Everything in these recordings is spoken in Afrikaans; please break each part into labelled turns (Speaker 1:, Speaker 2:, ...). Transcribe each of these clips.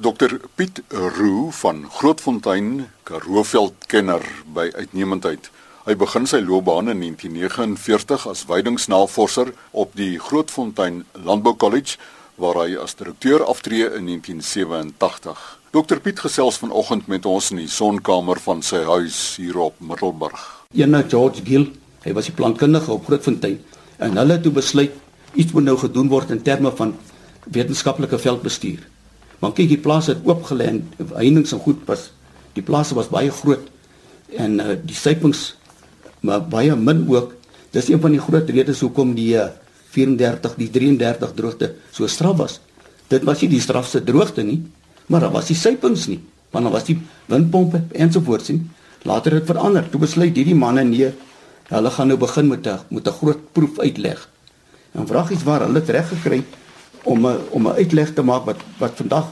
Speaker 1: Dr Piet Roo van Grootfontein, Karooveld-kenner by uitnemendheid. Hy begin sy loopbaan in 1949 as weidingsnavorser op die Grootfontein Landbou College waar hy as direkteur aftree in 1987. Dr Piet gesels vanoggend met ons in die sonkamer van sy huis hier op Middelburg.
Speaker 2: Ene George Gill, hy was die plantkundige op Grootfontein en hulle het toe besluit iets moet nou gedoen word in terme van wetenskaplike veldbestuur. Maar kyk, die plaas het oopgelê en heininge en goed was. Die plase was baie groot en uh, die sypings maar baie min ook. Dis een van die groot redes hoekom die uh, 34 die 33 droogte so straf was. Dit was nie die strafste droogte nie, maar daar was die sypings nie, want daar was die windpompe ensovoorts nie. Later het verander. Toe besluit hierdie manne nee, hulle gaan nou begin met 'n met 'n groot proef uitleg. En vraag is waar hulle dit reg gekry het om 'n om 'n uitleg te maak wat wat vandag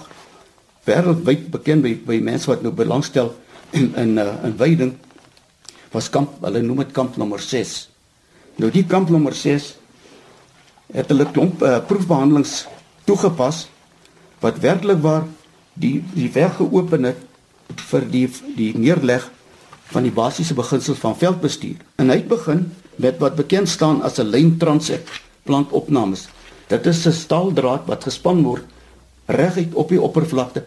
Speaker 2: wêreldwyd bekend by by mense wat nou belangstel in in uh, in veiding was kamp hulle noem dit kamp nommer 6. Nou die kamp nommer 6 het hulle klomp uh, proefbehandelings toegepas wat werklik waar die die weg geopen het vir die die neerleg van die basiese beginsels van veldbestuur. En hy het begin met wat bekend staan as 'n lyn transit plantopnames Dit is 'n staaldraad wat gespan word reguit op die oppervlakte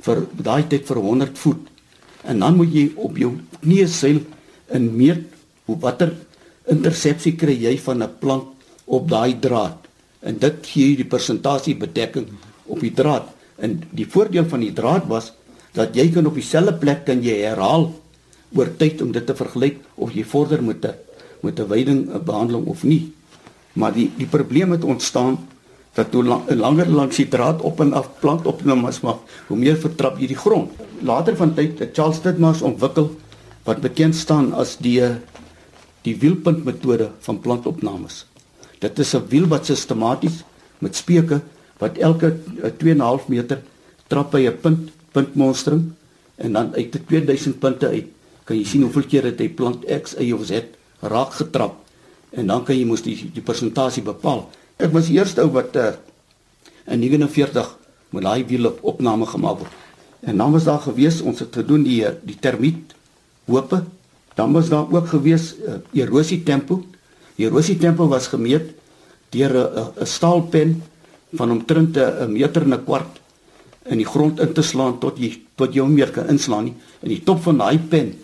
Speaker 2: vir daai tyd vir 100 voet. En dan moet jy op jou knie seil en meet hoe watter intersepsie kry jy van 'n plant op daai draad. En dit gee jy die persentasie bedekking op die draad. En die voordeel van die draad was dat jy kan op dieselfde plek kan jy herhaal oor tyd om dit te vergelyk of jy vorder met 'n met 'n weiding behandeling of nie. Maar die die probleem het ontstaan dat hoe lang, langer langs die draad op en af plant opnames maak, hoe meer vertrap jy die grond. Later van tyd het Charles Titmars ontwikkel wat bekend staan as die die wielpunt metode van plantopnames. Dit is 'n wiel wat sistematies met speke wat elke 2.5 meter trap by 'n punt puntmonstering en dan uit die 2000 punte uit kan jy sien hoeveel keer dit hy plant X, Y of Z raak getrap en dan kan jy mos die die persentasie bepaal. Ek was die eerste ou wat uh, in 49 met daai wiel op opname gemaak word. En dan was daar gewees ons het gedoen die die termiet hoope. Dan was daar ook gewees uh, erosie tempo. Die erosie tempo was gemeet deur 'n staalpen van omtrent 'n meter en 'n kwart in die grond in te slaan tot jy tot jy hom meer kan inslaan nie. In die top van daai pen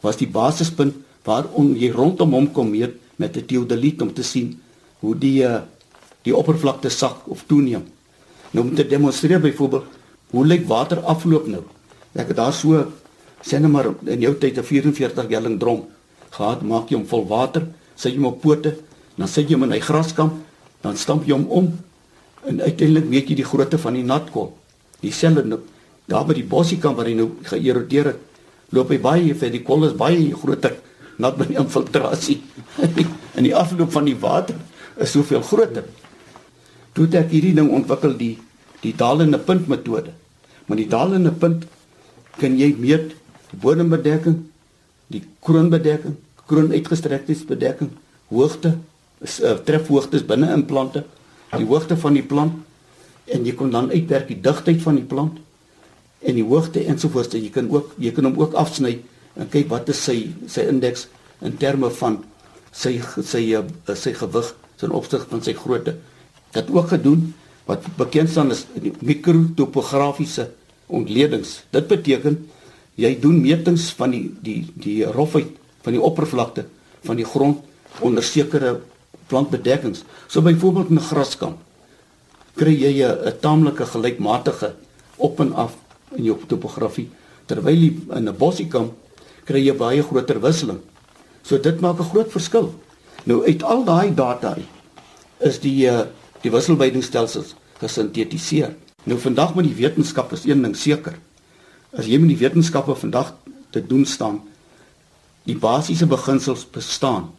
Speaker 2: was die basispunt waar jy rondom hom kom meet met 'n teodoliet om te sien hoe die uh, die oppervlakte sak of toeneem. Nou om te demonstreer byvoorbeeld hoe lyk water afloop nou. Ek het daar so sê net maar in jou tyd 'n 44 gallon drom gehad, maak jy hom vol water, sit jy hom op pote, dan sit jy hom in hy graskamp, dan stamp jy hom om en uiteindelik weet jy die grootte van die natkol. Dieselfde nou, daar by die bossiekamp waar hy nou geërodeer het, loop hy baie vir die kol is baie groter nat by die infiltrasie. in die afloop van die water is soveel groter. Toe het ek hierdie ding ontwikkel die die dalende punt metode. Maar die dalende punt kan jy meet bodembedekking, die kroonbedekking, kroon uitgestrektes bedekking, hoogte, is uh, trefhoogtes binne in plante, die hoogte van die plant en jy kan dan uitwerk die digtheid van die plant en die hoogte ensovoorts. Jy kan ook jy kan hom ook afsny en kyk wat is sy sy indeks in terme van sy sy sy, sy gewig ten opsigte van sy grootte. Dit ook gedoen wat bekend staan as die mikrotopografiese ontledings. Dit beteken jy doen metings van die die die rofheid van die oppervlakte van die grond onder sekere plantbedekkings. So byvoorbeeld in 'n graskamp kry jy 'n taamlike gelykmatige op en af in jou topografie terwyl in 'n bossiekamp kry jy baie groter wisseling. So dit maak 'n groot verskil. Nou uit al daai data is die uh, die wisselwydingstelsels gesintetiseer. Nou vandag met die wetenskap is een ding seker. As jy met die wetenskappe vandag te doen staan, die basiese beginsels bestaan.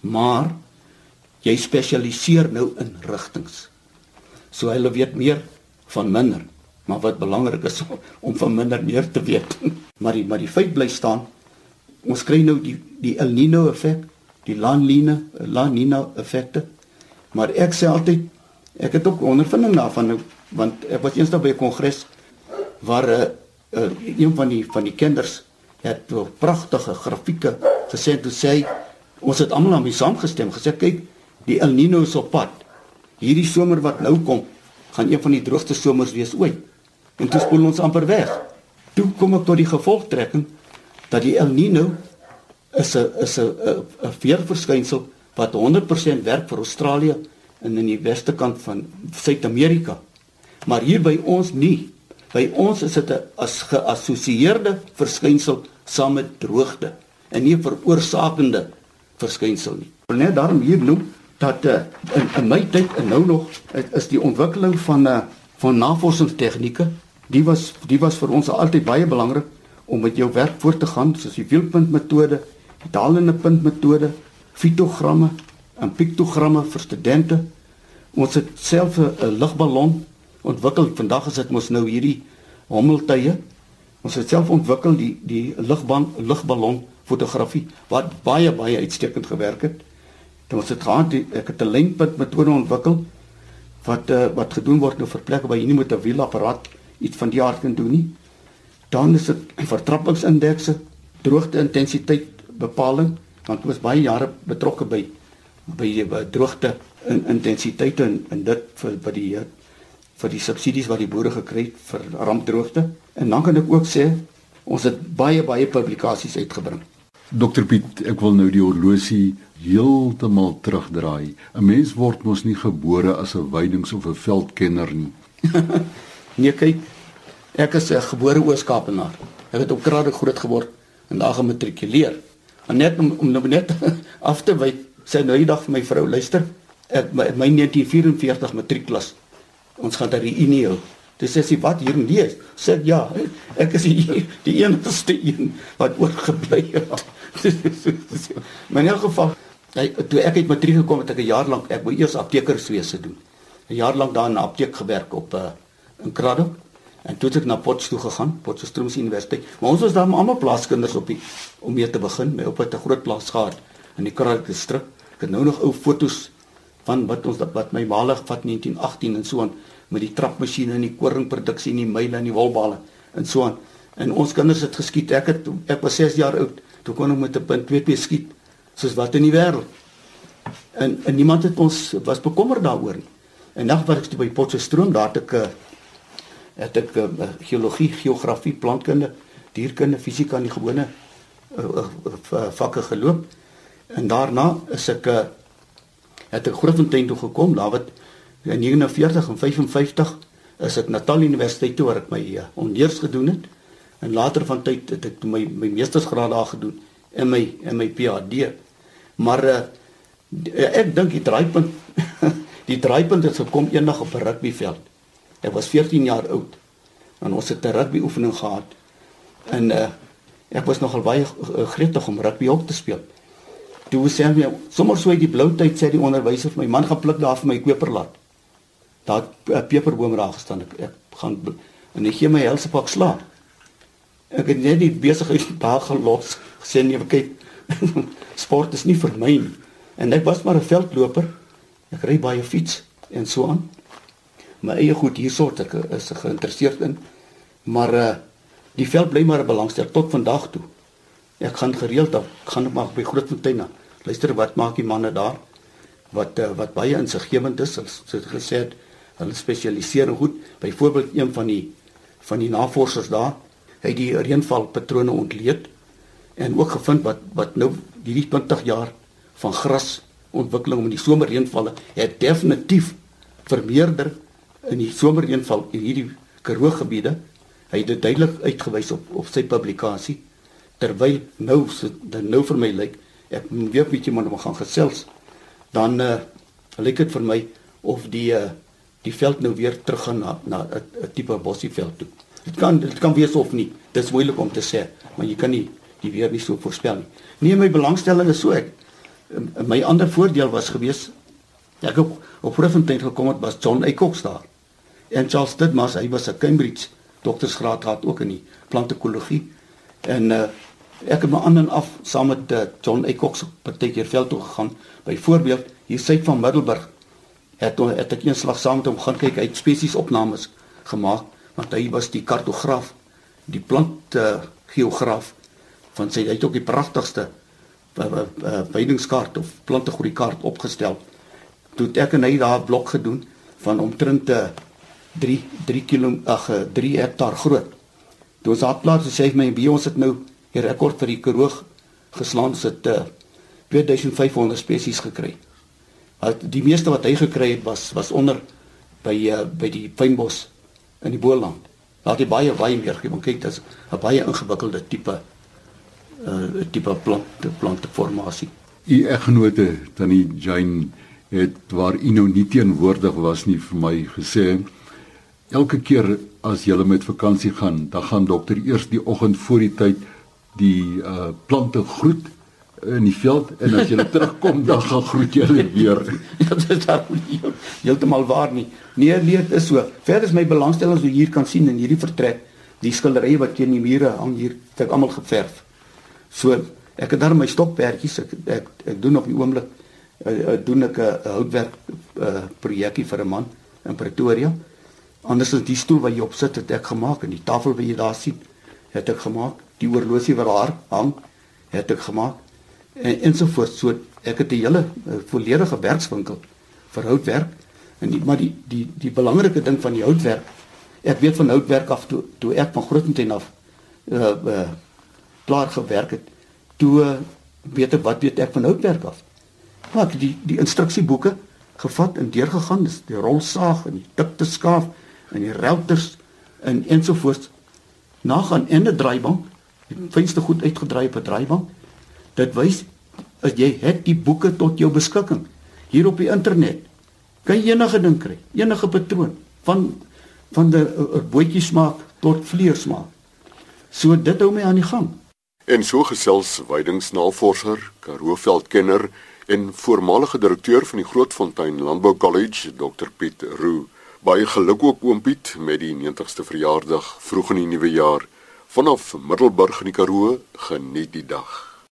Speaker 2: Maar jy spesialiseer nou in rigtings. So hulle weet meer van minder, maar wat belangrik is om van minder meer te weet. Maar die maar die feit bly staan ons kry nou die die El Nino effek, die La Nina, La Nina effekte. Maar ek sê altyd ek het ook ondervinding daarvan nou want ek was eensdag by 'n kongres waar 'n uh, uh, een van die van die kinders het 'n pragtige grafieke gesê toe sê ons het almal aan mee saamgestem gesê kyk die El Nino is op pad. Hierdie somer wat nou kom, gaan een van die droogste somers wees ooit. En toe spoel ons amper weg. Toe kom ek tot die gevolgtrekking dat die El Nino is 'n is 'n 'n weerverskynsel wat 100% werk vir Australië en in die weste kant van Suid-Amerika. Maar hier by ons nie. By ons is dit 'n as geassosieerde verskynsel saam met droogte en nie veroorsakende verskynsel nie. Wil net daarom hier noem dat uh, in, in my tyd en nou nog is die ontwikkeling van uh, van navorsingstegnieke, die was die was vir ons altyd baie belangrik om met jou werk voort te gaan soos die wielpunt metode, die dalende punt metode, fitogramme en piktogramme vir studente. Ons het self 'n ligballon ontwikkel. Vandag is dit mos nou hierdie hommeltye. Ons het self ontwikkel die die ligband ligballon fotografie wat baie baie uitstekend gewerk het. Dan ons het gehad ek het 'n lynpunt metode ontwikkel wat uh, wat gedoen word nou vir plekke waar jy nie met 'n wielapparaat iets van die aard kan doen nie. Dan is dit vertrappingsindekse, droogte intensiteit bepaling want ek was baie jare betrokke by by die by droogte in intensiteit en en dit vir by die vir die subsidies wat die boere gekry het vir rampdroogte en dan kan ek ook sê ons het baie baie publikasies uitgebring.
Speaker 1: Dr Piet, ek wil nou die horlosie heeltemal terugdraai. 'n Mens word mos nie gebore as 'n weidings of 'n veldkenner nie.
Speaker 2: nee, kyk, ek is 'n gebore Ooskaapenaar. Ek het op Krade groot geword en daar gematrikuleer. En net om, om nou net af te wy, sê nou die dag vir my vrou, luister, ek my, my 1944 matriekklas. Ons gaan daar die unie hou. Dis sê sy wat hier lees. Sê ja, ek is die, die enigste een wat oorgebly het. Maar in elk geval, hy, toe ek uit matriek gekom het, ek 'n jaar lank ek wou eers aptekerswese doen. 'n Jaar lank daar in 'n apteek gewerk op 'n uh, in Kraddock. En toe het ek na Potchefstroom gegaan, Potchefstroom Universiteit. Maar ons was daar almal plaaskinders op die om mee te begin. My oupa het 'n groot plaas gehad in die Kraddock distrik. Ek het nou nog ou fotos van wat ons wat my maalig vat 1918 en so aan met die trapmasjiene en die koringproduksie en die myle en die wolbale en so aan. En ons kinders het geskiet. Ek het ek was 6 jaar oud toe kon ek met 'n punt 2P skiet soos wat in die wêreld. En en niemand het ons was bekommerd daaroor nie. En nag wat ek toe by Potchefstroom daar 'n het ek uh, geologie, geografie, plantkunde, dierkunde, fisika en die gewone uh, uh, vakke geloop. En daarna is ek uh, het ek Grootfontein toe gekom, daar wat in 49 en 55 is ek Natal Universiteit toe waar ek my uh, onders gedoen het. En later van tyd het ek my my meestersgraad daar gedoen in my in my PhD. Maar uh, ek dink die draaipunt die draaipunt het gekom eendag op 'n rugbyveld. Ek was 14 jaar oud. En ons het 'n rugby oefening gehad. En uh ek was nogal baie uh, gretig om rugby ook te speel. Toe sê hy sommer so uit die blou tyd sê die onderwyser vir my man gaan pluk daar vir my koperlat. Daar 'n peperboom daar gestaan. Ek, ek gaan en hy gee my helse pak slaap. Ek het net die besigheid daar gelos. Gesê nee, kyk sport is nie vir my nie. En ek was maar 'n veldloper. Ek ry baie fiets en so aan my eie goed hierso ek is geïnteresseerd in. Maar uh die veld bly maar 'n belangstel tot vandag toe. Ek gaan gereeld gaan ek maar by Grootfontein. Luister wat maak die manne daar? Wat uh, wat baie insiggewend is, so het gesê hulle spesialiseer goed. Byvoorbeeld een van die van die navorsers daar, hy die reënvalpatrone ontleed en ook gevind wat wat nou hierdie 20 jaar van gras ontwikkeling om die somerreënvalle het definitief vermeerder in die somereenval in hierdie Karoo gebiede. Hy het dit duidelik uitgewys op op sy publikasie terwyl nou so dan nou vir my lyk ek weet bietjie maar ons gaan gesels dan uh, lyk dit vir my of die uh, die veld nou weer terug gaan na na 'n tipe bosieveld toe. Dit kan dit kan wees of nie. Dit is moeilik om te sê, maar jy kan nie die weer nie so voorspel nie. Nee, my belangstelling is so ek my ander voordeel was gewees ek op op Profontein gekom het was John Aycox daar. En Charles Ditmas, hy was 'n Cambridge doktorsgraad gehad ook in die plantekologie. En uh ek het my aan en af saam met uh, John Aycox partykeer veld toe gegaan. Byvoorbeeld hier suid van Middelburg het het ek eenslag saam met hom gaan kyk, hy het spesies opnames gemaak want hy was die kartograaf, die plant uh, geograaf van sy hy het ook die pragtigste veidingskaart of plantegroeikaart opgestel. Toe ek en hy daar 'n blok gedoen van omtrent 3 3 km ag 3 hektaar groot. Toe ons daar plaas sê my wie ons het nou die rekord vir die Karoo geslaan sit uh, 2500 spesies gekry. Al die meeste wat hy gekry het was was onder by uh, by die fynbos in die Boland. Daar het baie baie meer want kyk dit is 'n baie ingewikkelde tipe uh tipe plant planteformasie.
Speaker 1: U eggenote tannie Jane het waar u nou nie teenwoordig was nie vir my gesê elke keer as jy met vakansie gaan, dan gaan dokter eers die oggend voor die tyd die uh plante groet in die veld en as jy terugkom dan gaan groet jy hulle weer.
Speaker 2: ja, dit is daar heeltemal waar nie. Nee, nee, dit is so. Verder is my belangstelling jy hier kan sien in hierdie vertrek, die skilderye wat teen die mure hang hier, het ek almal geverf. So, ek het daar my stokperdjies, ek, ek ek doen op die oomblik uh, doen ek 'n houtwerk uh, projekkie vir 'n man in Pretoria. Anders as die stoel wat jy op sit het ek gemaak en die tafel wat jy daar sien, het ek gemaak. Die oorlosie wat daar hang, het ek gemaak. En ensovoorts. So ek het 'n hele uh, volledige werkswinkel vir houtwerk. En die, maar die die die belangrike ding van die houtwerk, ek weet van houtwerk af toe toe ek van Grootfontein af uh uh klaar gewerk het, toe weet ek wat weet ek van houtwerk af. Maar ek die die instruksieboeke gevat en deurgegaan, dis die rolsaag en die dikte skaaf en die routers en ensovoorts. Na gaan en 'n draaibank, die fynste goed uitgedraai op 'n draaibank. Dit wys as jy het die boeke tot jou beskikking hier op die internet kan enige ding kry, enige patroon van van 'n eh, eh, bootjie smaak tot vleer smaak. So dit hou my aan die gang.
Speaker 1: En so gesels weidingsnavorser, Karoo-veldkenner en voormalige direkteur van die Grootfontein Landbou College, Dr Piet Roo. Baie geluk ook oom Piet met die 90ste verjaardag vroeg in die nuwe jaar. Vanaf Middelburg in die Karoo, geniet die dag.